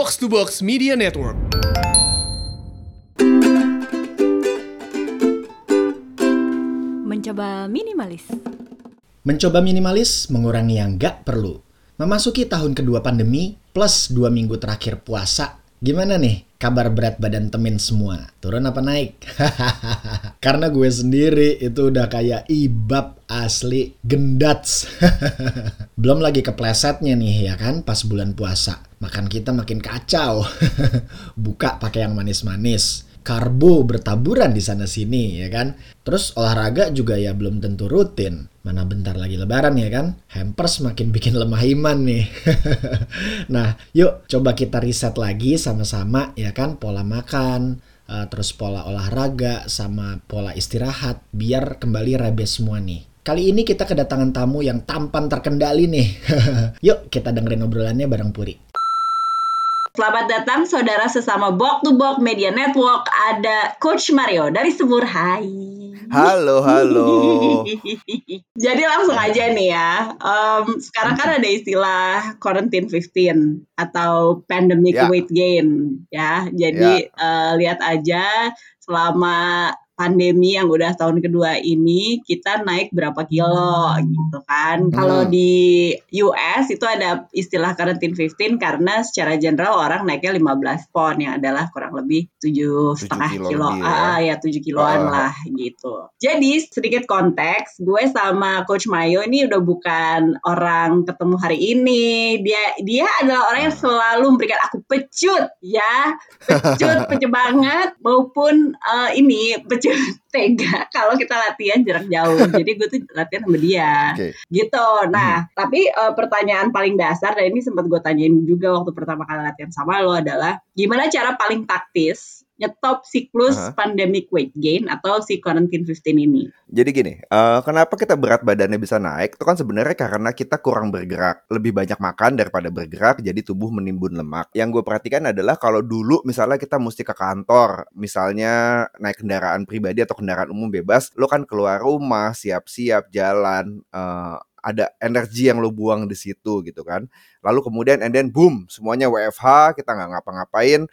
Box to Box Media Network. Mencoba minimalis. Mencoba minimalis, mengurangi yang nggak perlu. Memasuki tahun kedua pandemi, plus dua minggu terakhir puasa, gimana nih kabar berat badan temen semua? Turun apa naik? Karena gue sendiri itu udah kayak ibab asli gendats. Belum lagi keplesetnya nih ya kan pas bulan puasa. Makan kita makin kacau. Buka pakai yang manis-manis karbo bertaburan di sana sini ya kan. Terus olahraga juga ya belum tentu rutin. Mana bentar lagi lebaran ya kan. Hampers makin bikin lemah iman nih. nah, yuk coba kita riset lagi sama-sama ya kan pola makan, uh, terus pola olahraga sama pola istirahat biar kembali rebes semua nih. Kali ini kita kedatangan tamu yang tampan terkendali nih. yuk kita dengerin obrolannya bareng Puri. Selamat datang saudara sesama Bok to Bok Media Network. Ada Coach Mario dari Semur. Hai. Halo, halo. Jadi langsung aja nih ya. Um, sekarang kan ada istilah quarantine 15 atau pandemic Ya. weight gain ya. Jadi uh, lihat aja selama pandemi yang udah tahun kedua ini kita naik berapa kilo gitu kan. Kalau di US itu ada istilah quarantine 15 karena secara general orang naiknya 15 pon yang adalah kurang lebih tujuh setengah kilo kilo. ya. Ah ya 7 kiloan Ah. lah gitu. Jadi sedikit konteks, gue sama Coach Mayo ini udah bukan orang ketemu hari ini. Dia dia adalah orang yang selalu memberikan aku pecut ya, pecut pecut banget maupun eh, ini pecut tega kalau kita latihan jarak jauh. Jadi gue tuh latihan sama dia Oke. gitu. Nah, tapi eh, pertanyaan paling dasar dan ini sempat gue tanyain juga waktu pertama kali latihan sama lo adalah gimana cara paling taktis nyetop siklus Aha. pandemic weight gain atau si quarantine 15 ini. Jadi gini, eh, kenapa kita berat badannya bisa naik? Itu kan sebenarnya karena kita kurang bergerak, lebih banyak makan daripada bergerak, jadi tubuh menimbun lemak. Yang gue perhatikan adalah kalau dulu misalnya kita mesti ke kantor, misalnya naik kendaraan pribadi atau kendaraan umum bebas, lo kan keluar rumah, siap-siap jalan, eh, ada energi yang lo buang di situ gitu kan. Lalu kemudian and then boom, semuanya WFH, kita nggak ngapa-ngapain,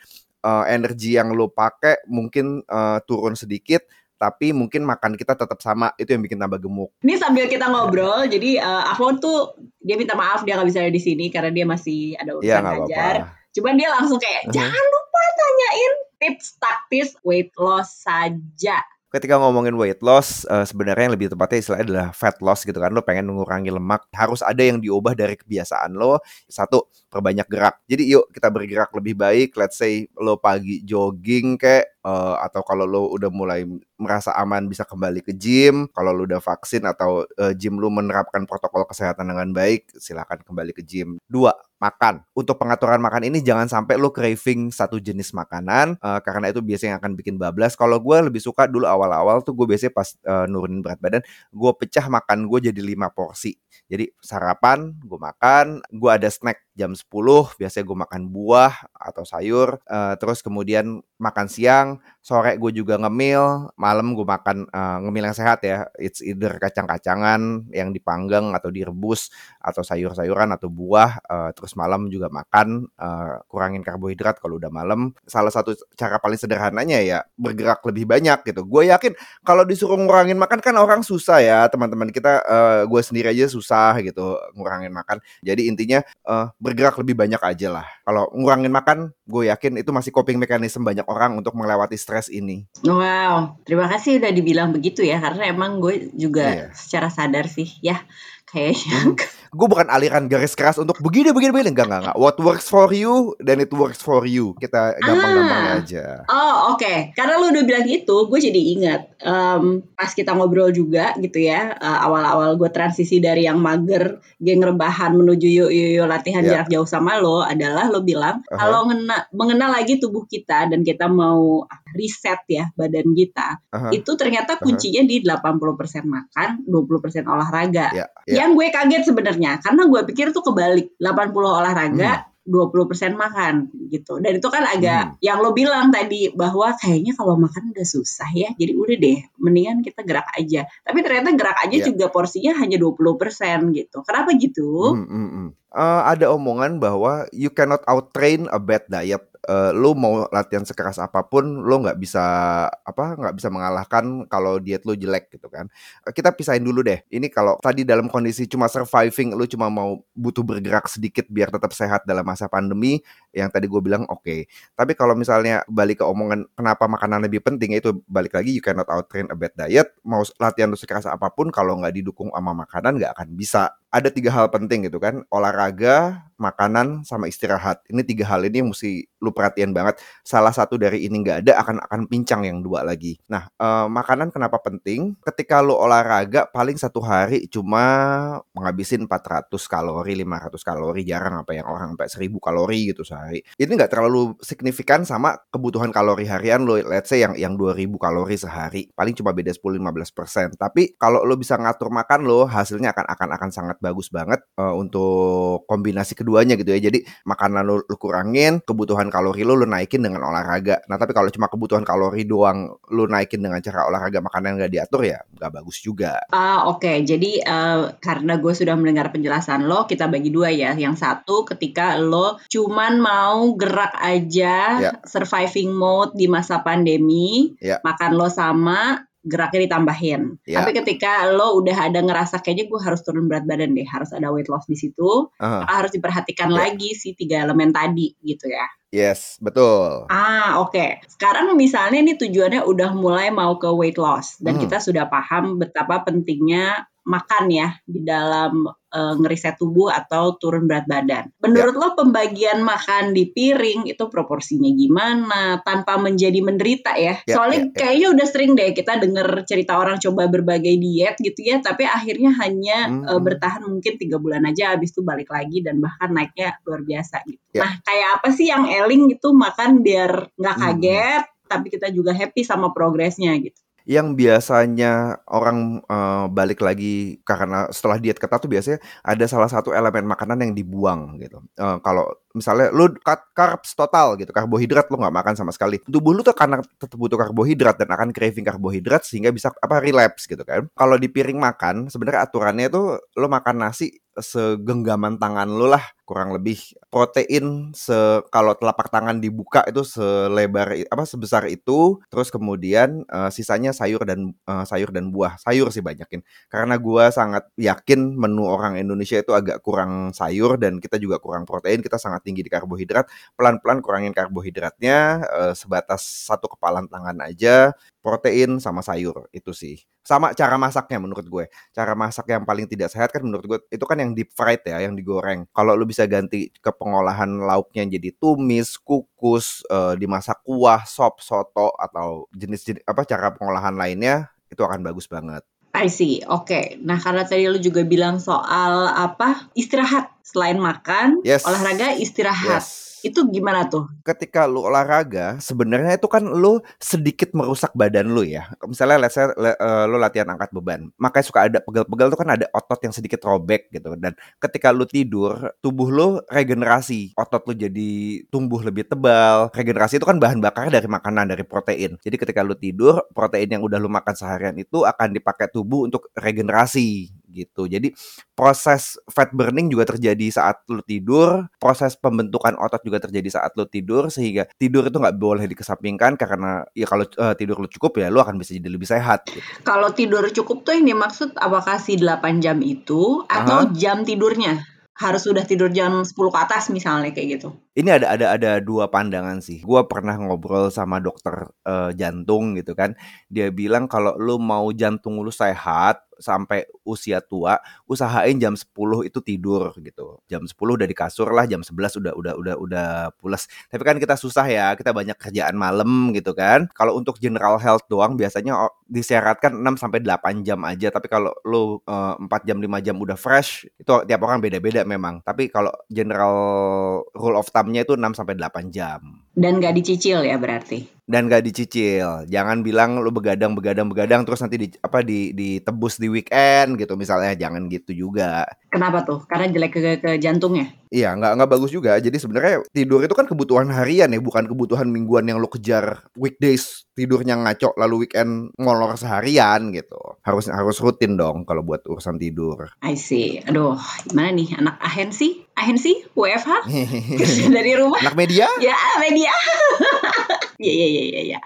eh, energi yang lo pakai mungkin eh, turun sedikit, tapi mungkin makan kita tetap sama itu yang bikin tambah gemuk. Ini sambil kita ngobrol, jadi eh, Afwan tuh dia minta maaf dia nggak bisa ada di sini karena dia masih ada urusan Iya nggak ngajar. apa-apa. Cuman dia langsung kayak Mhm. jangan lupa tanyain tips taktis weight loss saja. Ketika ngomongin weight loss, eh, sebenarnya yang lebih tepatnya istilahnya adalah fat loss gitu kan. Lo pengen mengurangi lemak, harus ada yang diubah dari kebiasaan lo. Satu, perbanyak gerak. Jadi yuk kita bergerak lebih baik. Let's say lo pagi jogging kayak eh, atau kalau lo udah mulai merasa aman bisa kembali ke gym. Kalau lo udah vaksin atau eh, gym lo menerapkan protokol kesehatan dengan baik, silahkan kembali ke gym. Dua, makan. Untuk pengaturan makan ini jangan sampai lo craving satu jenis makanan eh, karena itu biasanya akan bikin bablas. Kalau gue lebih suka dulu awal-awal tuh gue biasanya pas eh, nurunin berat badan, gue pecah makan gue jadi lima porsi. Jadi sarapan gue makan, gue ada snack jam 10, biasanya gue makan buah atau sayur, eh, terus kemudian makan siang, sore gue juga ngemil, malam gue makan eh, ngemil yang sehat ya, it's either kacang-kacangan yang dipanggang atau direbus atau sayur-sayuran atau buah, eh, terus malam juga makan, eh, kurangin karbohidrat kalau udah malam. Salah satu cara paling sederhananya ya bergerak lebih banyak gitu. Gue yakin kalau disuruh ngurangin makan kan orang susah ya teman-teman kita, eh, gue sendiri aja susah gitu ngurangin makan. Jadi intinya eh, bergerak lebih banyak aja lah. Kalau ngurangin makan, gue yakin itu masih coping mechanism banyak orang untuk melewati stres ini. Wow, terima kasih udah dibilang begitu ya karena emang gue juga Iya. secara sadar sih ya kayaknya Gue bukan aliran garis keras untuk begini begini begini enggak enggak enggak. What works for you then it works for you. Kita gampang-gampangnya Ah. aja. Oh oke, karena lu udah bilang itu, gue jadi ingat em, pas kita ngobrol juga gitu ya, eh, awal-awal gue transisi dari yang mager, geng rebahan menuju yuk yuk, yuk latihan Ya. jarak jauh sama lo adalah lo bilang Aha. kalau ngena- mengenal lagi tubuh kita dan kita mau riset ya badan kita, Aha. itu ternyata kuncinya di 80% makan, 20% olahraga. Ya, ya. Yang gue kaget sebenarnya karena gue pikir tuh kebalik, 80 olahraga, 20% makan gitu. Dan itu kan agak hmm. yang lo bilang tadi bahwa kayaknya kalau makan udah susah ya. Jadi udah deh, mendingan kita gerak aja. Tapi ternyata gerak aja yeah. juga porsinya hanya 20% gitu. Kenapa gitu? Hmm, hmm, hmm. Uh, ada omongan bahwa you cannot outtrain a bad diet uh, lu mau latihan sekeras apa pun lu nggak bisa apa nggak bisa mengalahkan kalau diet lu jelek gitu kan. Uh, kita pisahin dulu deh. Ini kalau tadi dalam kondisi cuma surviving lu cuma mau butuh bergerak sedikit biar tetap sehat dalam masa pandemi yang tadi gue bilang oke. Okay. tapi kalau misalnya balik ke omongan kenapa makanan lebih penting itu balik lagi you cannot outtrain a bad diet. Mau latihan lu sekeras apa pun kalau nggak didukung sama makanan nggak akan bisa ada tiga hal penting gitu kan. Olahraga makanan sama istirahat. Ini tiga hal ini yang mesti lu perhatian banget. Salah satu dari ini nggak ada akan akan pincang yang dua lagi. Nah eh, makanan kenapa penting? Ketika lu olahraga paling satu hari cuma menghabisin 400 kalori 500 kalori. Jarang apa yang orang sampai 1000 kalori gitu sehari. Ini nggak terlalu signifikan sama kebutuhan kalori harian lo let's say yang yang 2000 kalori sehari. Paling cuma beda 10-15 persen. Tapi kalau lo bisa ngatur makan lo hasilnya akan akan akan sangat bagus banget uh, untuk kombinasi keduanya gitu ya. Jadi makanan lu, lu kurangin, kebutuhan kalori lu lu naikin dengan olahraga. Nah tapi kalau cuma kebutuhan kalori doang lu naikin dengan cara olahraga makanan nggak diatur ya nggak bagus juga. Ah uh, oke. Okay. Jadi uh, karena gue sudah mendengar penjelasan lo, kita bagi dua ya. Yang satu ketika lo cuman mau gerak aja, yeah. surviving mode di masa pandemi, yeah. makan lo sama, geraknya ditambahin. Yeah. Tapi ketika lo udah ada ngerasa kayaknya gue harus turun berat badan deh, harus ada weight loss di situ, uh. harus diperhatikan yeah. lagi si tiga elemen tadi gitu ya. Yes, betul. Ah, oke. Okay. Sekarang misalnya ini tujuannya udah mulai mau ke weight loss dan hmm. kita sudah paham betapa pentingnya makan ya di dalam uh, ngeriset tubuh atau turun berat badan. Menurut ya. lo pembagian makan di piring itu proporsinya gimana tanpa menjadi menderita ya? ya Soalnya ya, ya. kayaknya udah sering deh kita denger cerita orang coba berbagai diet gitu ya, tapi akhirnya hanya hmm. uh, bertahan mungkin tiga bulan aja, habis itu balik lagi dan bahkan naiknya luar biasa gitu. Ya. Nah kayak apa sih yang Eling itu makan biar nggak hmm. kaget, hmm. tapi kita juga happy sama progresnya gitu yang biasanya orang uh, balik lagi karena setelah diet ketat tuh biasanya ada salah satu elemen makanan yang dibuang gitu. Uh, kalau misalnya lu cut carbs total gitu, karbohidrat lu nggak makan sama sekali. Tubuh lu tuh karena tetap butuh karbohidrat dan akan craving karbohidrat sehingga bisa apa relapse gitu kan. Kalau di piring makan sebenarnya aturannya tuh lu makan nasi segenggaman tangan lu lah kurang lebih protein se kalau telapak tangan dibuka itu selebar apa sebesar itu terus kemudian uh, sisanya sayur dan uh, sayur dan buah. Sayur sih banyakin. Karena gua sangat yakin menu orang Indonesia itu agak kurang sayur dan kita juga kurang protein kita sangat tinggi di karbohidrat. Pelan-pelan kurangin karbohidratnya uh, sebatas satu kepalan tangan aja protein sama sayur itu sih. Sama cara masaknya menurut gue. Cara masak yang paling tidak sehat kan menurut gue itu kan yang deep fried ya yang digoreng. Kalau lu bisa ganti ke pengolahan lauknya jadi tumis kukus uh, dimasak kuah sop soto atau jenis-jenis apa cara pengolahan lainnya itu akan bagus banget I see. Oke. Okay. Nah, karena tadi lu juga bilang soal apa? Istirahat selain makan, yes. olahraga, istirahat. Yes itu gimana tuh? Ketika lu olahraga, sebenarnya itu kan lu sedikit merusak badan lu ya. Misalnya let's say uh, lu latihan angkat beban, makanya suka ada pegel-pegel tuh kan ada otot yang sedikit robek gitu. Dan ketika lu tidur, tubuh lu regenerasi, otot lu jadi tumbuh lebih tebal. Regenerasi itu kan bahan bakar dari makanan, dari protein. Jadi ketika lu tidur, protein yang udah lu makan seharian itu akan dipakai tubuh untuk regenerasi gitu. Jadi proses fat burning juga terjadi saat lu tidur, proses pembentukan otot juga terjadi saat lu tidur sehingga tidur itu nggak boleh dikesampingkan karena ya kalau uh, tidur lu cukup ya lu akan bisa jadi lebih sehat. Gitu. Kalau tidur cukup tuh yang dimaksud apakah si 8 jam itu atau uh -huh. jam tidurnya? harus sudah tidur jam 10 ke atas misalnya kayak gitu. Ini ada ada ada dua pandangan sih. Gua pernah ngobrol sama dokter uh, jantung gitu kan. Dia bilang kalau lu mau jantung lu sehat, sampai usia tua usahain jam 10 itu tidur gitu. Jam 10 udah di kasur lah, jam 11 udah udah udah udah pulas. Tapi kan kita susah ya, kita banyak kerjaan malam gitu kan. Kalau untuk general health doang biasanya disyaratkan 6 sampai 8 jam aja, tapi kalau lu uh, 4 jam 5 jam udah fresh, itu tiap orang beda-beda memang. Tapi kalau general rule of thumb-nya itu 6 sampai 8 jam. Dan gak dicicil ya berarti? Dan gak dicicil. Jangan bilang lu begadang begadang begadang terus nanti di, apa di ditebus di weekend gitu misalnya. Jangan gitu juga. Kenapa tuh? Karena jelek ke, ke jantungnya. Iya, nggak nggak bagus juga. Jadi sebenarnya tidur itu kan kebutuhan harian ya, bukan kebutuhan mingguan yang lo kejar weekdays tidurnya ngaco lalu weekend ngolor seharian gitu. Harus harus rutin dong kalau buat urusan tidur. I see. Aduh, gimana nih anak ahen sih? Ahen sih? WFH? dari rumah? Anak media? Ya, media. Iya, iya, iya, iya. Ya.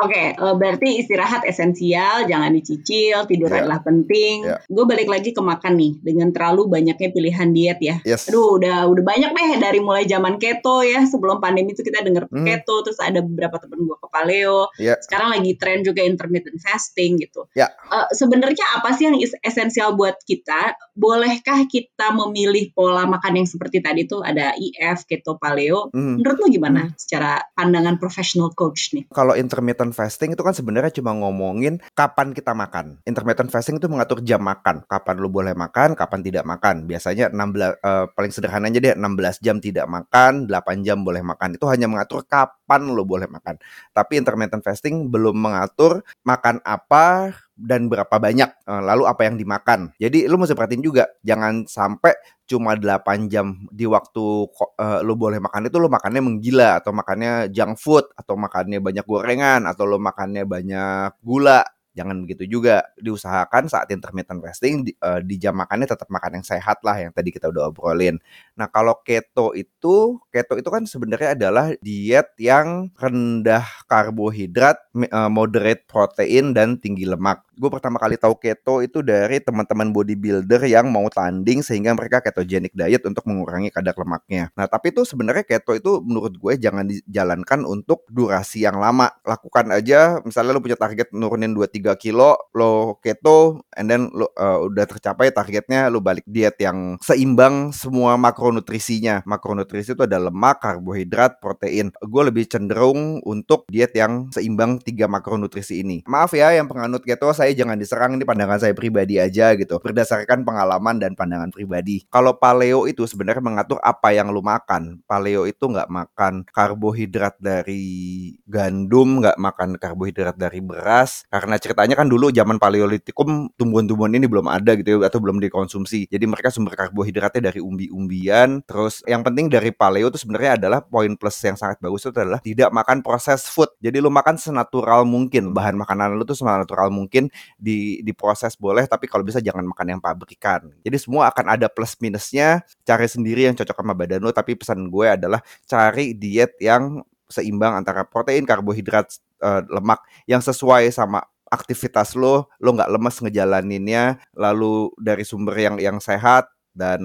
Oke, eh, berarti istirahat esensial, jangan dicicil, tidur yeah. adalah penting. Yeah. Gue balik lagi ke makan nih, dengan terlalu banyaknya pilihan diet ya. Yes. Aduh, udah udah banyak deh dari mulai zaman keto ya, sebelum pandemi itu kita denger hmm. keto, terus ada beberapa temen gue ke paleo. Yeah. Sekarang lagi tren juga intermittent fasting gitu. Yeah. Uh, Sebenarnya apa sih yang esensial buat kita? Bolehkah kita memilih pola makan yang seperti tadi tuh ada IF, keto, paleo? Hmm. Menurut lo gimana hmm. secara pandangan profesional personal coach nih? Kalau intermittent fasting itu kan sebenarnya cuma ngomongin kapan kita makan. Intermittent fasting itu mengatur jam makan. Kapan lu boleh makan, kapan tidak makan. Biasanya 16 uh, eh, paling sederhananya dia 16 jam tidak makan, 8 jam boleh makan. Itu hanya mengatur kapan lu boleh makan. Tapi intermittent fasting belum mengatur makan apa, dan berapa banyak eh, lalu apa yang dimakan. Jadi lu mesti perhatiin juga jangan sampai cuma 8 jam di waktu uh, lu boleh makan itu lu makannya menggila atau makannya junk food atau makannya banyak gorengan atau lu makannya banyak gula jangan begitu juga diusahakan saat intermittent fasting di, uh, di jam makannya tetap makan yang sehat lah yang tadi kita udah obrolin. Nah kalau keto itu keto itu kan sebenarnya adalah diet yang rendah karbohidrat, uh, moderate protein dan tinggi lemak. Gue pertama kali tahu keto itu dari teman-teman bodybuilder yang mau tanding sehingga mereka ketogenic diet untuk mengurangi kadar lemaknya. Nah tapi itu sebenarnya keto itu menurut gue jangan dijalankan untuk durasi yang lama. Lakukan aja misalnya lo punya target nurunin 2 3 kilo lo keto and then lo uh, udah tercapai targetnya lo balik diet yang seimbang semua makronutrisinya makronutrisi itu ada lemak karbohidrat protein gue lebih cenderung untuk diet yang seimbang tiga makronutrisi ini maaf ya yang penganut keto saya jangan diserang ini pandangan saya pribadi aja gitu berdasarkan pengalaman dan pandangan pribadi kalau paleo itu sebenarnya mengatur apa yang lo makan paleo itu nggak makan karbohidrat dari gandum nggak makan karbohidrat dari beras karena cerita ceritanya kan dulu zaman paleolitikum tumbuhan-tumbuhan ini belum ada gitu ya atau belum dikonsumsi. Jadi mereka sumber karbohidratnya dari umbi-umbian. Terus yang penting dari paleo itu sebenarnya adalah poin plus yang sangat bagus itu adalah tidak makan proses food. Jadi lu makan senatural mungkin. Bahan makanan lu tuh senatural mungkin di diproses boleh tapi kalau bisa jangan makan yang pabrikan. Jadi semua akan ada plus minusnya. Cari sendiri yang cocok sama badan lu tapi pesan gue adalah cari diet yang seimbang antara protein, karbohidrat, uh, lemak yang sesuai sama aktivitas lo, lo nggak lemes ngejalaninnya, lalu dari sumber yang yang sehat dan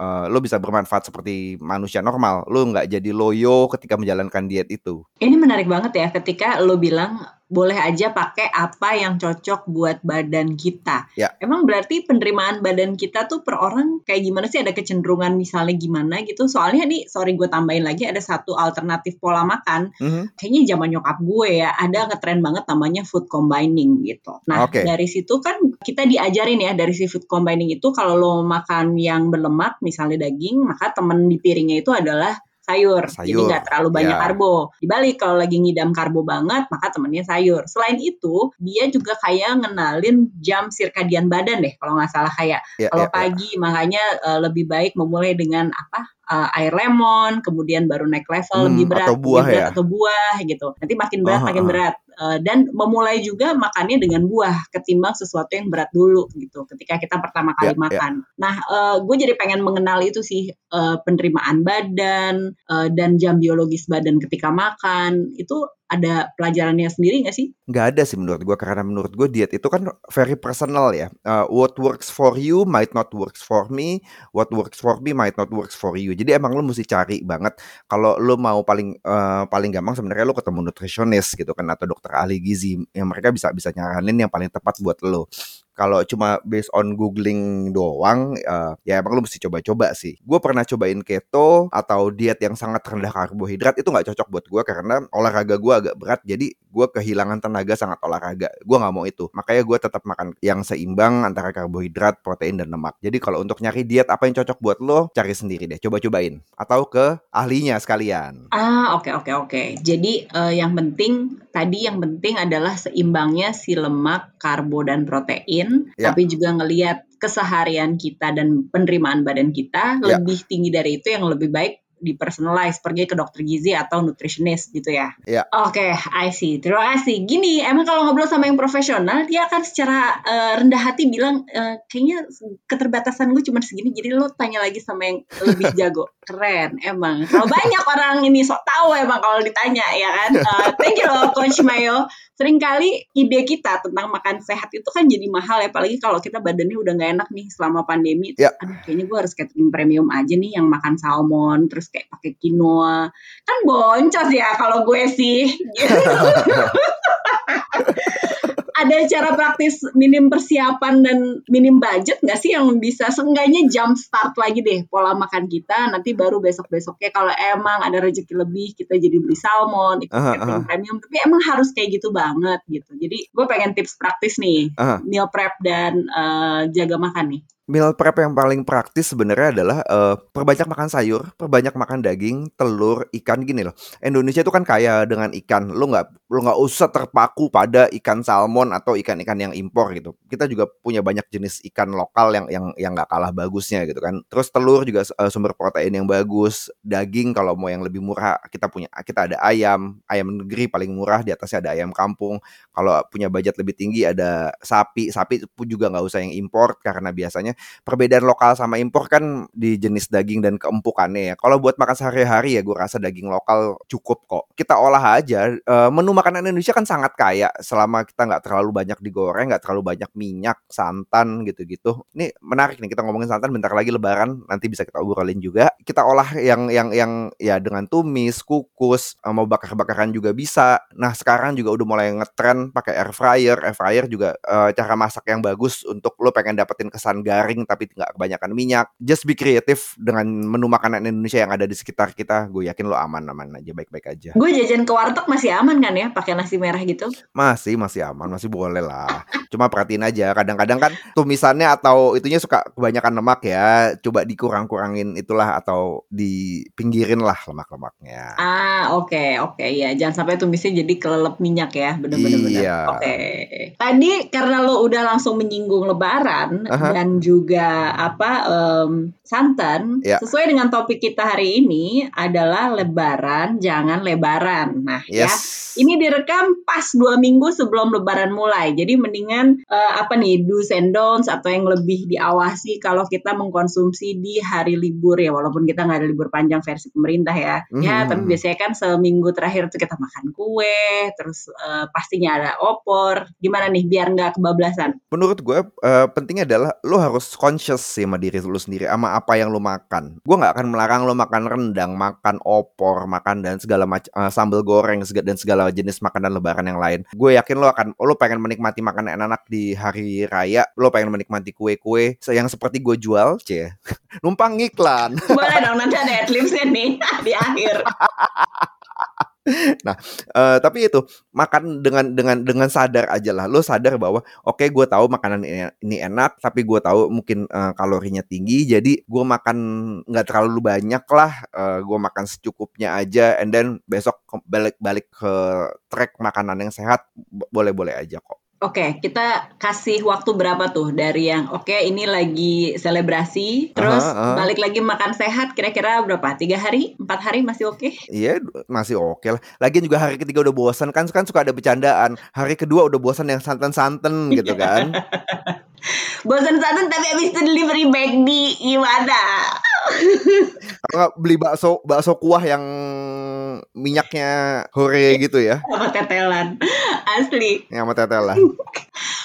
uh, lo bisa bermanfaat seperti manusia normal. Lo nggak jadi loyo ketika menjalankan diet itu. Ini menarik banget ya ketika lo bilang boleh aja pakai apa yang cocok buat badan kita. Ya. Emang berarti penerimaan badan kita tuh per orang kayak gimana sih? Ada kecenderungan misalnya gimana gitu? Soalnya nih, sorry gue tambahin lagi ada satu alternatif pola makan. Mm -hmm. Kayaknya zaman nyokap gue ya ada ngetren banget namanya food combining gitu. Nah okay. dari situ kan kita diajarin ya dari si food combining itu kalau lo makan yang berlemak misalnya daging, maka temen di piringnya itu adalah sayur, sayur. jadi nggak terlalu banyak yeah. karbo. Dibalik kalau lagi ngidam karbo banget, maka temennya sayur. Selain itu, dia juga kayak ngenalin jam sirkadian badan deh, kalau nggak salah kayak yeah, kalau yeah, ya. pagi, yeah. makanya uh, lebih baik memulai dengan apa? Uh, air lemon, kemudian baru naik level hmm, lebih berat, atau buah berat, ya, atau buah gitu. Nanti makin berat, uh, makin berat. Uh, dan memulai juga makannya dengan buah ketimbang sesuatu yang berat dulu gitu. Ketika kita pertama kali yeah, ya. makan. Yeah. Nah, uh, gue jadi pengen mengenal itu sih uh, penerimaan badan uh, dan jam biologis badan ketika makan itu ada pelajarannya sendiri nggak sih? Nggak ada sih menurut gue karena menurut gue diet itu kan very personal ya. Uh, what works for you might not works for me. What works for me might not works for you. Jadi emang lo mesti cari banget. Kalau lo mau paling uh, paling gampang sebenarnya lo ketemu nutritionist gitu kan atau dokter ahli gizi yang mereka bisa bisa nyaranin yang paling tepat buat lo. Kalau cuma based on googling doang, uh, ya emang lu mesti coba-coba sih. Gue pernah cobain keto atau diet yang sangat rendah karbohidrat itu nggak cocok buat gue karena olahraga gue agak berat, jadi gue kehilangan tenaga sangat olahraga. Gue nggak mau itu, makanya gue tetap makan yang seimbang antara karbohidrat, protein dan lemak. Jadi kalau untuk nyari diet apa yang cocok buat lo, cari sendiri deh, coba-cobain atau ke ahlinya sekalian. Ah, oke okay, oke okay, oke. Okay. Jadi uh, yang penting tadi yang penting adalah seimbangnya si lemak, karbo dan protein, ya. tapi juga ngelihat keseharian kita dan penerimaan badan kita ya. lebih tinggi dari itu yang lebih baik di personalize pergi ke dokter gizi atau nutritionist gitu ya. Iya. Oke, okay, I see. Terima kasih. Gini, emang kalau ngobrol sama yang profesional, dia akan secara uh, rendah hati bilang uh, kayaknya keterbatasan gue cuma segini, jadi lo tanya lagi sama yang lebih jago. Keren, emang. Kalau banyak orang ini sok tahu emang kalau ditanya ya kan. Uh, thank you loh Coach Mayo sering kali ide kita tentang makan sehat itu kan jadi mahal ya apalagi kalau kita badannya udah nggak enak nih selama pandemi. Ya. aduh kayaknya gue harus catering premium aja nih yang makan salmon terus kayak pakai quinoa. Kan boncos ya kalau gue sih ada cara praktis minim persiapan dan minim budget nggak sih yang bisa? Seenggaknya jump start lagi deh pola makan kita. Nanti baru besok besoknya kalau emang ada rezeki lebih kita jadi beli salmon ikut uh, -huh. premium. Tapi emang harus kayak gitu banget gitu. Jadi gue pengen tips praktis nih. Uh meal prep dan uh, jaga makan nih Meal prep yang paling praktis sebenarnya adalah uh, perbanyak makan sayur, perbanyak makan daging, telur, ikan gini loh. Indonesia itu kan kaya dengan ikan. Lo nggak lo nggak usah terpaku pada ikan salmon atau ikan-ikan yang impor gitu. Kita juga punya banyak jenis ikan lokal yang yang yang nggak kalah bagusnya gitu kan. Terus telur juga uh, sumber protein yang bagus. Daging kalau mau yang lebih murah kita punya kita ada ayam, ayam negeri paling murah di atasnya ada ayam kampung. Kalau punya budget lebih tinggi ada sapi. Sapi pun juga nggak usah yang impor karena biasanya perbedaan lokal sama impor kan di jenis daging dan keempukannya ya. Kalau buat makan sehari-hari ya gue rasa daging lokal cukup kok. Kita olah aja. E, menu makanan Indonesia kan sangat kaya selama kita nggak terlalu banyak digoreng, nggak terlalu banyak minyak, santan gitu-gitu. Ini menarik nih kita ngomongin santan bentar lagi lebaran nanti bisa kita obrolin juga. Kita olah yang yang yang ya dengan tumis, kukus, eh, mau bakar-bakaran juga bisa. Nah sekarang juga udah mulai ngetren pakai air fryer. Air fryer juga e, cara masak yang bagus untuk lo pengen dapetin kesan garing garing tapi nggak kebanyakan minyak. Just be kreatif dengan menu makanan Indonesia yang ada di sekitar kita. Gue yakin lo aman-aman aja, baik-baik aja. Gue jajan ke warteg masih aman kan ya, pakai nasi merah gitu? Masih, masih aman, masih boleh lah. Cuma perhatiin aja, kadang-kadang kan tumisannya atau itunya suka kebanyakan lemak ya. Coba dikurang-kurangin itulah atau dipinggirin lah lemak-lemaknya. Ah, oke, okay, oke okay, ya. Jangan sampai tumisnya jadi kelelep minyak ya, bener-bener. Iya. Oke. Okay. Tadi karena lo udah langsung menyinggung lebaran uh -huh. dan juga juga apa um, santan. Ya. sesuai dengan topik kita hari ini adalah lebaran jangan lebaran. Nah ya, yes. ya ini direkam pas dua minggu sebelum lebaran mulai. Jadi mendingan uh, apa nih do's and don'ts atau yang lebih diawasi kalau kita mengkonsumsi di hari libur ya. Walaupun kita nggak ada libur panjang versi pemerintah ya. Mm. ya tapi biasanya kan seminggu terakhir itu kita makan kue terus uh, pastinya ada opor. Gimana nih biar nggak kebablasan? Menurut gue uh, pentingnya adalah lo harus harus conscious sih sama diri lu sendiri sama apa yang lu makan. Gue nggak akan melarang lu makan rendang, makan opor, makan dan segala macam uh, sambal goreng dan segala jenis makanan lebaran yang lain. Gue yakin lo akan lo pengen menikmati makanan enak-enak di hari raya, lo pengen menikmati kue-kue yang seperti gue jual, cie. Numpang iklan. Boleh dong nanti ada adlibsnya nih di akhir. nah, uh, tapi itu makan dengan dengan dengan sadar aja lah. Lo sadar bahwa oke okay, gue tahu makanan ini, enak, tapi gue tahu mungkin uh, kalorinya tinggi, jadi gue makan nggak terlalu banyak lah. Uh, gue makan secukupnya aja, and then besok balik-balik ke track makanan yang sehat, boleh-boleh aja kok. Oke, okay, kita kasih waktu berapa tuh dari yang oke okay, ini lagi selebrasi, terus -huh, uh. balik lagi makan sehat, kira-kira berapa? Tiga hari, empat hari masih oke? Okay? Iya, masih oke okay lah. Lagian juga hari ketiga udah bosan kan, kan suka ada bercandaan. Hari kedua udah bosan yang santan-santan gitu kan. bosan santan tapi abis itu delivery di gimana? Kalau beli bakso bakso kuah yang minyaknya hore gitu ya. Sama tetelan. Asli. Yang sama tetelan.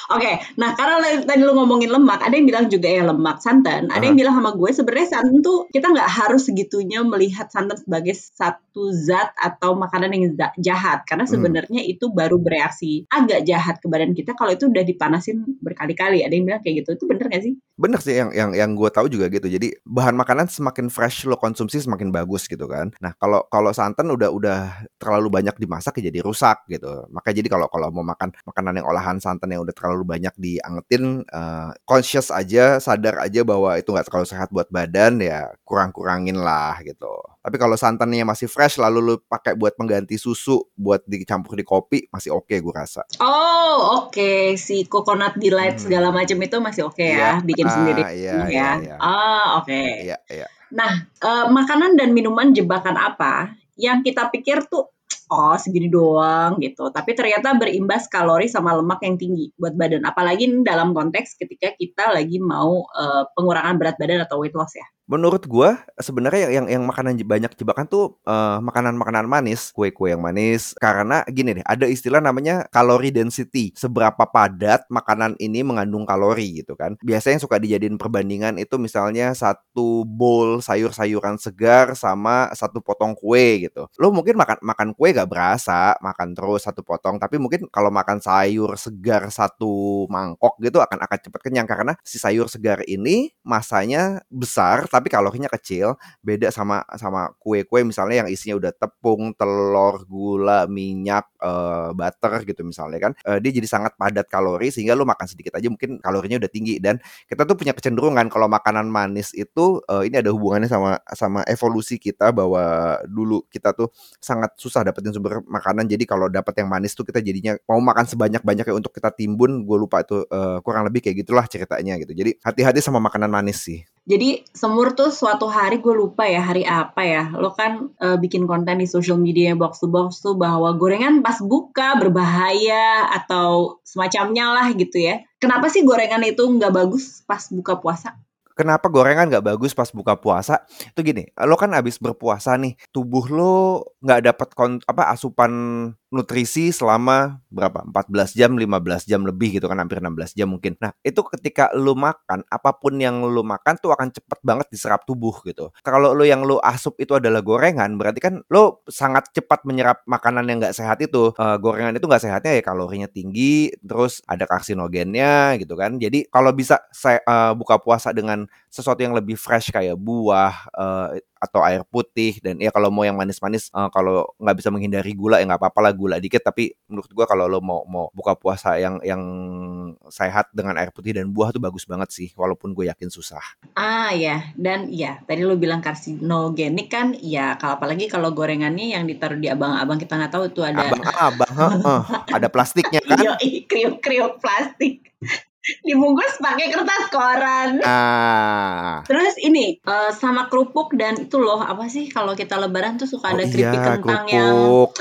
Oke, okay, nah karena tadi lu ngomongin lemak, ada yang bilang juga ya lemak santan. Ada uh -huh. yang bilang sama gue sebenarnya santan tuh kita nggak harus segitunya melihat santan sebagai satu zat atau makanan yang jahat karena Hmm. sebenarnya itu baru bereaksi agak jahat ke badan kita kalau itu udah dipanasin berkali-kali. Ada yang bilang kayak gitu. Itu bener gak sih? Bener sih yang yang yang gue tahu juga gitu. Jadi bahan makanan semakin fresh lo konsumsi semakin bagus gitu kan. Nah kalau kalau santan udah udah terlalu banyak dimasak ya jadi rusak gitu. Makanya jadi kalau kalau mau makan makanan yang olahan santan yang udah terlalu banyak diangetin, eh, conscious aja, sadar aja bahwa itu nggak terlalu sehat buat badan ya kurang-kurangin lah gitu. Tapi kalau santannya masih fresh lalu lu pakai buat pengganti susu buat dicampur di kopi masih oke gue rasa. Oh, oke. Si coconut delight Hmm. segala macam itu masih oke ya, Iya, bikin ah, sendiri iya, ya. iya. Ah, oke. Iya iya. Nah, eh, makanan dan minuman jebakan apa yang kita pikir tuh oh segini doang gitu, tapi ternyata berimbas kalori sama lemak yang tinggi buat badan. Apalagi ini dalam konteks ketika kita lagi mau eh, pengurangan berat badan atau weight loss ya. Menurut gua sebenarnya yang yang, makanan banyak jebakan tuh eh, makanan-makanan manis, kue-kue yang manis. Karena gini deh, ada istilah namanya kalori density. Seberapa padat makanan ini mengandung kalori gitu kan. Biasanya yang suka dijadiin perbandingan itu misalnya satu bowl sayur-sayuran segar sama satu potong kue gitu. Lo mungkin makan makan kue gak berasa, makan terus satu potong, tapi mungkin kalau makan sayur segar satu mangkok gitu akan akan cepet kenyang karena si sayur segar ini masanya besar tapi kalorinya kecil beda sama sama kue-kue misalnya yang isinya udah tepung telur gula minyak eh, butter gitu misalnya kan. Eh, dia jadi sangat padat kalori sehingga lu makan sedikit aja mungkin kalorinya udah tinggi. Dan kita tuh punya kecenderungan kalau makanan manis itu eh, ini ada hubungannya sama sama evolusi kita bahwa dulu kita tuh sangat susah dapetin sumber makanan. Jadi kalau dapat yang manis tuh kita jadinya mau makan sebanyak banyaknya untuk kita timbun. Gue lupa itu eh, kurang lebih kayak gitulah ceritanya gitu. Jadi hati-hati sama makanan manis sih Jadi semur tuh suatu hari gue lupa ya hari apa ya. Lo kan eh, bikin konten di social media box to box tuh bahwa gorengan pas buka berbahaya atau semacamnya lah gitu ya. Kenapa sih gorengan itu nggak bagus pas buka puasa? Kenapa gorengan nggak bagus pas buka puasa? Itu gini, lo kan abis berpuasa nih, tubuh lo nggak dapat apa asupan nutrisi selama berapa? 14 jam, 15 jam lebih gitu kan, hampir 16 jam mungkin. Nah, itu ketika lo makan, apa pun yang lo makan tuh akan cepet banget diserap tubuh gitu. Kalau lo yang lo asup itu adalah gorengan, berarti kan lo sangat cepat menyerap makanan yang nggak sehat itu. Eh, gorengan itu nggak sehatnya ya kalorinya tinggi, terus ada karsinogennya gitu kan. Jadi kalau bisa saya eh, buka puasa dengan sesuatu yang lebih fresh kayak buah eh, atau air putih dan ya kalau mau yang manis-manis eh, kalau nggak bisa menghindari gula ya nggak apa-apa lah gula dikit tapi menurut gua kalau lo mau mau buka puasa yang yang sehat dengan air putih dan buah tuh bagus banget sih walaupun gue yakin susah. Ah ya, dan ya tadi lo bilang karsinogenik kan, ya kalau apalagi kalau gorengannya yang ditaruh di abang-abang kita nggak tahu itu ada Abang-abang, ada plastiknya kan? Yoi, kriuk-kriuk plastik. Dibungkus pakai kertas koran. Ah, Terus ini eh, sama kerupuk dan itu loh apa sih kalau kita lebaran tuh suka ada oh keripik iya kentang yang kerupuk.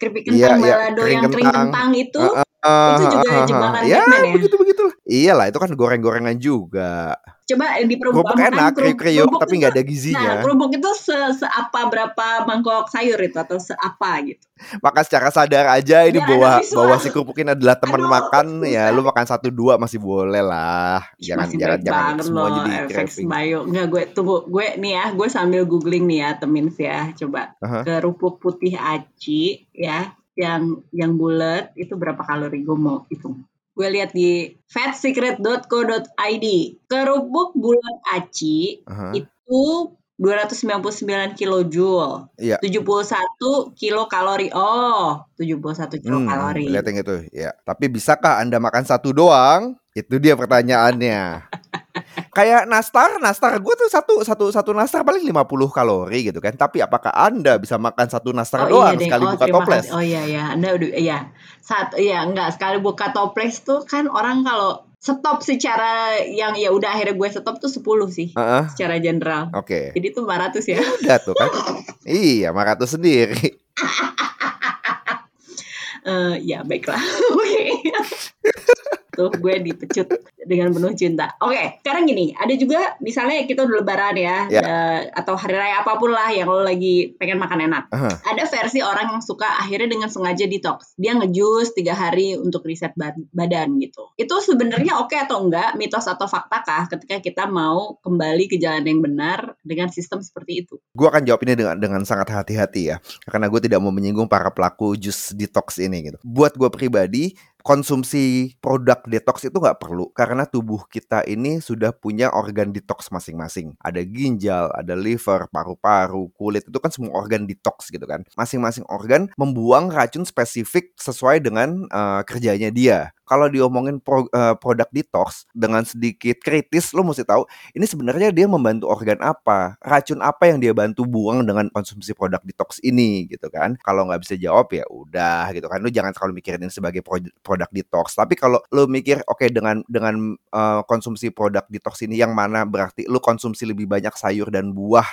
keripik Iya, kentang iya, balado kering yang kering kentang. kentang itu Heeh, itu juga heeh, jebakan heeh. ya Batman ya. begitu begitu iyalah itu kan goreng-gorengan juga Coba kerupuk diperumpamakan enak kerupuk, kriuk-kriuk kerupuk tapi nggak ada Nah, gizinya kerupuk itu se seapa berapa mangkok sayur itu atau seapa gitu. maka secara sadar aja ini Ya, bahwa bahwa si kerupuk ini adalah teman Aduh, makan ya susah. lu makan satu dua masih boleh lah jangan masih jangan jangan semua loh jadi craving bio. Enggak gue tunggu gue nih ya, gue sambil googling nih ya temin ya. Coba Aha. kerupuk putih aci ya yang yang bulat itu berapa kalori gue mau hitung. Gue lihat di fatsecret.co.id. Kerupuk bulat aci Aha. itu 299 kilojoule. Iya. 71 kilokalori. Oh, 71 kilokalori. Hmm, lihat yang itu ya tapi bisakah anda makan satu doang itu dia pertanyaannya kayak nastar nastar gue tuh satu satu satu nastar paling 50 kalori gitu kan tapi apakah anda bisa makan satu nastar Oh doang iya deh. sekali Oh, buka toples kasih. Oh iya ya, Anda udah iya. Saat iya enggak sekali buka toples tuh kan orang kalau stop secara yang ya udah akhirnya gue stop tuh 10 sih Heeh, secara general. oke Jadi tuh 400 ya. udah tuh kan iya 500 sendiri Eh ya baiklah. Tuh gue dipecut. dengan penuh cinta. Oke, sekarang gini, ada juga misalnya kita udah lebaran ya, Ya. eh, atau hari raya apa pun lah yang lo lagi pengen makan enak. Aha. Ada versi orang yang suka akhirnya dengan sengaja detox. Dia ngejus tiga hari untuk riset bad- badan gitu. Itu sebenarnya oke atau enggak, mitos atau faktakah ketika kita mau kembali ke jalan yang benar dengan sistem seperti itu? Gue akan jawab ini dengan dengan sangat hati-hati ya, karena gue tidak mau menyinggung para pelaku jus detox ini gitu. Buat gue pribadi, konsumsi produk detox itu nggak perlu karena tubuh kita ini sudah punya organ detox masing-masing. Ada ginjal, ada liver, paru-paru, kulit itu kan semua organ detox gitu kan. Masing-masing organ membuang racun spesifik sesuai dengan eh, kerjanya dia. Kalau diomongin pro- eh, produk detox dengan sedikit kritis, lo mesti tahu ini sebenarnya dia membantu organ apa, racun apa yang dia bantu buang dengan konsumsi produk detox ini gitu kan. Kalau nggak bisa jawab ya udah gitu kan. Lu jangan terlalu mikirin ini sebagai pro- produk detox. Tapi kalau lu mikir oke dengan dengan eh, konsumsi produk detox ini yang mana berarti lu konsumsi lebih banyak sayur dan buah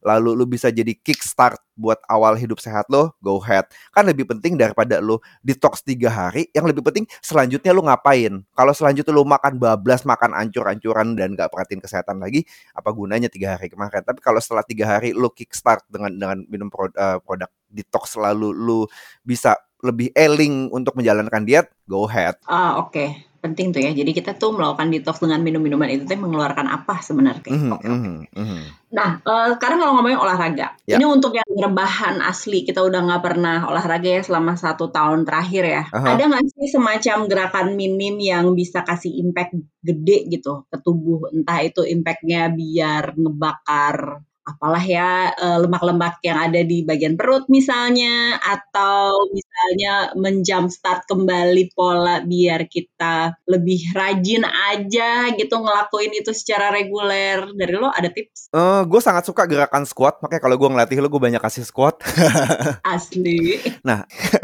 lalu lu bisa jadi kickstart buat awal hidup sehat lo, go ahead. Kan lebih penting daripada lu detox tiga hari, yang lebih penting selanjutnya lu ngapain. Kalau selanjutnya lu makan bablas, makan ancur-ancuran dan gak perhatiin kesehatan lagi, apa gunanya tiga hari kemarin? Tapi kalau setelah tiga hari lu kickstart dengan dengan minum pro- eh, produk detox lalu lu bisa lebih eling untuk menjalankan diet, go ahead. Ah, oke. Penting tuh ya. Jadi kita tuh melakukan detox dengan minum-minuman itu tuh mengeluarkan apa sebenarnya? Mhm, Oke, oke. mhm, mhm. Nah, eh, sekarang kalau ngomongin olahraga, Ya. ini untuk yang rebahan asli, kita udah nggak pernah olahraga ya selama satu tahun terakhir ya. Aha. Ada nggak sih semacam gerakan minim yang bisa kasih impact gede gitu ke tubuh? Entah itu impactnya biar ngebakar apalah ya eh, lemak-lemak yang ada di bagian perut misalnya, atau misalnya menjumpstart kembali pola biar kita lebih rajin aja gitu ngelakuin itu secara reguler. Dari lo ada tips? Eh, gue sangat suka gerakan squat, makanya kalau gue ngelatih lu gue banyak kasih squat. Asli. Nah,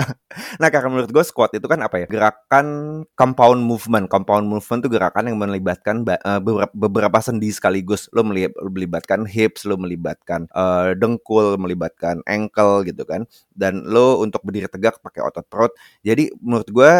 nah karena menurut gue squat itu kan apa ya? Gerakan compound movement. Compound movement itu gerakan yang melibatkan ba- eh, beberapa, beberapa sendi sekaligus. Lo meli- melibatkan hips, lo melibatkan eh, dengkul, melibatkan ankle gitu kan. Dan lo untuk berdiri tegak pakai otot perut. Jadi menurut gue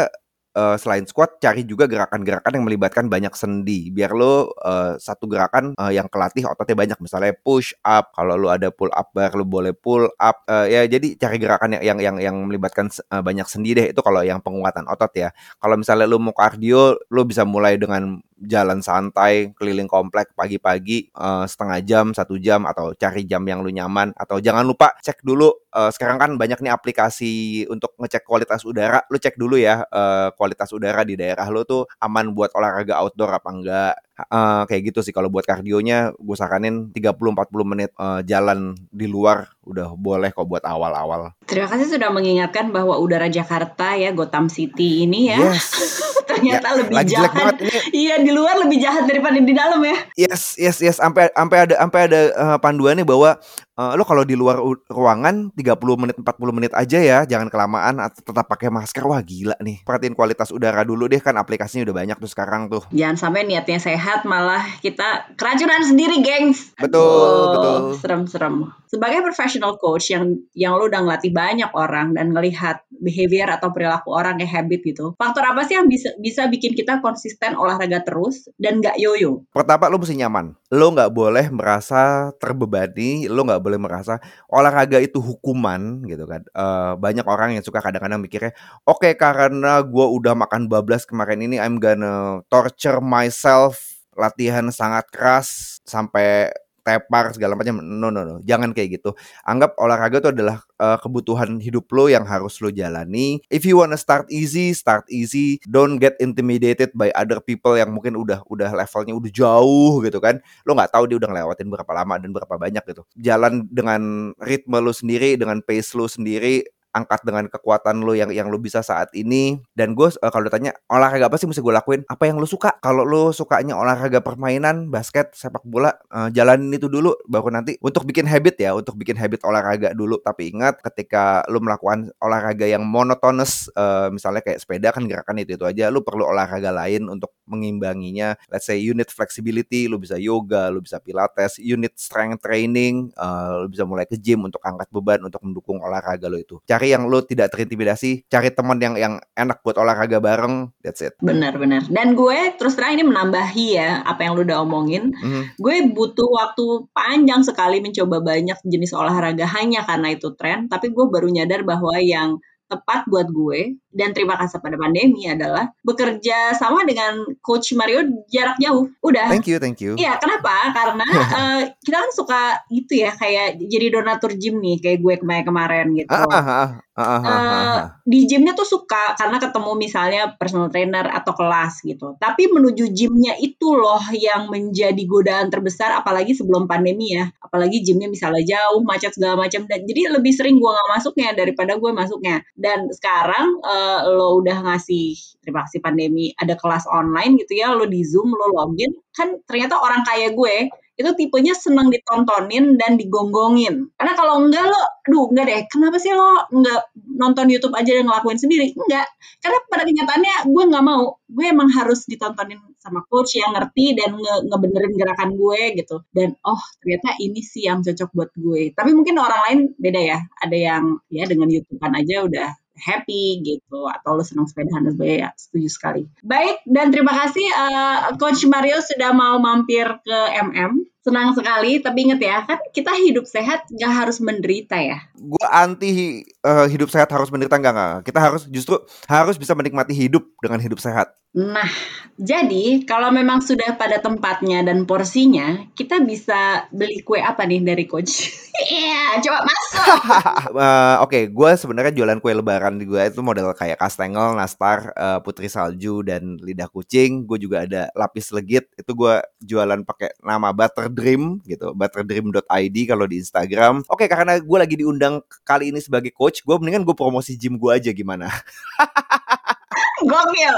eh, selain squat cari juga gerakan-gerakan yang melibatkan banyak sendi. Biar lo eh, satu gerakan eh, yang kelatih ototnya banyak. Misalnya push up kalau lo ada pull up bar lo boleh pull up. Eh, ya jadi cari gerakan yang yang yang, yang melibatkan eh, banyak sendi deh. Itu kalau yang penguatan otot ya. Kalau misalnya lo mau cardio lo bisa mulai dengan jalan santai keliling komplek pagi-pagi eh, setengah jam satu jam atau cari jam yang lu nyaman atau jangan lupa cek dulu eh, sekarang kan banyak nih aplikasi untuk ngecek kualitas udara lu cek dulu ya eh, kualitas udara di daerah lu tuh aman buat olahraga outdoor apa enggak Eh, kayak gitu sih kalau buat kardionya gue saranin 30-40 menit eh, jalan di luar udah boleh kok buat awal-awal Terima kasih sudah mengingatkan bahwa udara Jakarta ya Gotham City ini ya yes ternyata Ya, lebih lagi jahat. banget ini Iya di luar lebih jahat daripada di dalam ya. Yes, yes, yes. Sampai sampai ada sampai ada eh, panduannya bahwa eh, lo kalau di luar ruangan 30 menit 40 menit aja ya, jangan kelamaan atau tetap pakai masker. Wah, gila nih. Perhatiin kualitas udara dulu deh kan aplikasinya udah banyak tuh sekarang tuh. Jangan sampai niatnya sehat malah kita keracunan sendiri, gengs. Betul, Aduh, betul. Serem-serem. Sebagai professional coach yang yang lo udah ngelatih banyak orang dan ngelihat behavior atau perilaku orang kayak habit gitu. Faktor apa sih yang bisa bisa bikin kita konsisten olahraga terus dan nggak yoyo? Pertama lo mesti nyaman. Lo nggak boleh merasa terbebani, lo nggak boleh merasa olahraga itu hukuman gitu kan. Eh, banyak orang yang suka kadang-kadang mikirnya, oke karena gua udah makan bablas kemarin ini, I'm gonna torture myself, latihan sangat keras sampai tepar segala macam. No no no, jangan kayak gitu. Anggap olahraga itu adalah eh, kebutuhan hidup lo yang harus lo jalani. If you wanna start easy, start easy. Don't get intimidated by other people yang mungkin udah udah levelnya udah jauh gitu kan lo nggak tahu dia udah ngelewatin berapa lama dan berapa banyak gitu. Jalan dengan ritme lo sendiri, dengan pace lo sendiri, angkat dengan kekuatan lo yang yang lo bisa saat ini. Dan gue eh, kalau ditanya olahraga apa sih mesti gue lakuin? Apa yang lo suka? Kalau lo sukanya olahraga permainan, basket, sepak bola, eh, jalanin itu dulu. Baru nanti untuk bikin habit ya, untuk bikin habit olahraga dulu. Tapi ingat ketika lo melakukan olahraga yang monotonous, eh, misalnya kayak sepeda kan gerakan itu itu aja, lo perlu olahraga lain untuk mengimbanginya. Let's say unit flexibility, lu bisa yoga, lu bisa pilates, unit strength training, uh, lu bisa mulai ke gym untuk angkat beban untuk mendukung olahraga lo itu. Cari yang lu tidak terintimidasi, cari teman yang yang enak buat olahraga bareng, that's it. Benar benar. Dan gue terus terang ini menambahi ya apa yang lu udah omongin. Mhm. Gue butuh waktu panjang sekali mencoba banyak jenis olahraga hanya karena itu tren, tapi gue baru nyadar bahwa yang tepat buat gue dan terima kasih pada pandemi adalah bekerja sama dengan coach Mario jarak jauh. Udah. Thank you, thank you. Iya, kenapa? Karena eh, kita kan suka itu ya kayak jadi donatur gym nih kayak gue kemarin-kemarin gitu. Ah, ah, ah, ah, ah, ah, Eh, ah. di gymnya tuh suka karena ketemu misalnya personal trainer atau kelas gitu. Tapi menuju gymnya itu loh yang menjadi godaan terbesar apalagi sebelum pandemi ya. Apalagi gymnya misalnya jauh, macet segala macam. Dan jadi lebih sering gue nggak masuknya daripada gue masuknya. Dan sekarang lo udah ngasih terima kasih pandemi ada kelas online gitu ya, lo di zoom, lo login, kan ternyata orang kaya gue itu tipenya seneng ditontonin dan digonggongin. Karena kalau enggak lo, duh enggak deh, kenapa sih lo enggak nonton YouTube aja dan ngelakuin sendiri? Enggak. Karena pada kenyataannya gue nggak mau. Gue emang harus ditontonin sama coach yang ngerti dan nge ngebenerin gerakan gue gitu. Dan oh ternyata ini sih yang cocok buat gue. Tapi mungkin orang lain beda ya. Ada yang ya dengan YouTubean aja udah happy gitu atau lo senang sepedahan dan sebagainya ya, setuju sekali. Baik dan terima kasih eh, coach Mario sudah mau mampir ke MM senang sekali tapi inget ya kan kita hidup sehat nggak harus menderita ya gue anti eh, hidup sehat harus menderita enggak enggak. Kita harus justru harus bisa menikmati hidup dengan hidup sehat. Nah, jadi kalau memang sudah pada tempatnya dan porsinya, kita bisa beli kue apa nih dari coach? Iya, coba masuk. Eh, Oke, gue sebenarnya jualan kue lebaran di gue itu model kayak kastengel, nastar, eh, putri salju dan lidah kucing. Gue juga ada lapis legit. Itu gue jualan pakai nama Butter Dream gitu, butterdream.id kalau di Instagram. Oke, karena gue lagi diundang kali ini sebagai coach, gue mendingan gue promosi gym gue aja gimana? Gokil.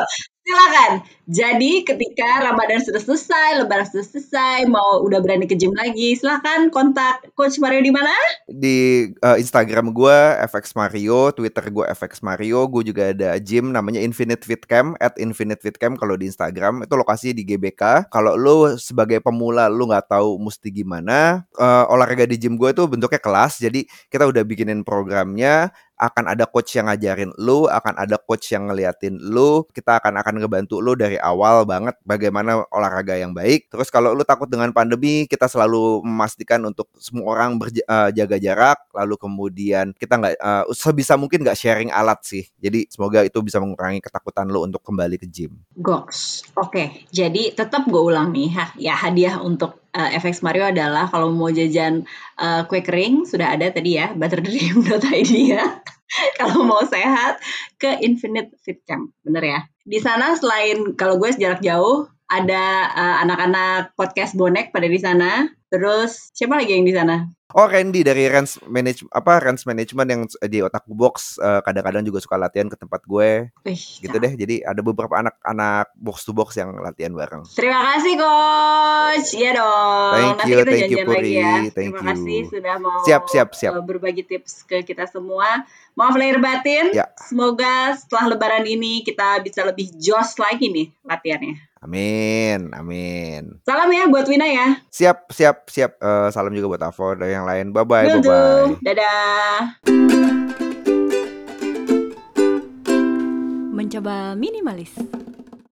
Silakan. Jadi ketika Ramadan sudah selesai, Lebaran sudah selesai, mau udah berani ke gym lagi, silakan kontak Coach Mario di mana? di eh, Instagram gue FX Mario, Twitter gue FX Mario, gue juga ada gym namanya Infinite Fit Camp at Infinite Fit Camp kalau di Instagram itu lokasi di GBK. Kalau lu sebagai pemula lu nggak tahu mesti gimana, eh, olahraga di gym gue itu bentuknya kelas, jadi kita udah bikinin programnya. Akan ada coach yang ngajarin lu, akan ada coach yang ngeliatin lu. Kita akan akan ngebantu lu dari awal banget bagaimana olahraga yang baik. Terus kalau lu takut dengan pandemi, kita selalu memastikan untuk semua orang berjaga jarak. Lalu kemudian kita nggak eh, sebisa mungkin nggak sharing alat sih. Jadi semoga itu bisa mengurangi ketakutan lu untuk kembali ke gym. Goks. Oke, jadi tetap gue ulang nih, ha. ya hadiah untuk eh, FX Mario adalah kalau mau jajan eh, kue kering sudah ada tadi ya, butterdream.id ya. kalau mau sehat ke Infinite Fit Camp, bener ya. Di sana selain kalau gue jarak jauh ada eh, anak-anak podcast bonek pada di sana. Terus siapa lagi yang di sana? Oh Randy dari Rans Manage apa Rans Management yang di Otaku Box eh, kadang-kadang juga suka latihan ke tempat gue Wih, gitu deh. Jadi ada beberapa anak-anak box to box yang latihan bareng. Terima kasih coach. Iya dong. Thank Nanti you, kita thank you, lagi ya. Puri. Thank Terima you. kasih sudah mau Siap, siap, siap. uh, berbagi tips ke kita semua. Maaf lahir batin. Ya. Semoga setelah lebaran ini kita bisa lebih jos lagi nih latihannya. Amin, amin. Salam ya buat Wina ya. Siap, siap, siap. Eh, salam juga buat Avo dan yang lain. Bye bye, bye bye. Dadah. Mencoba minimalis.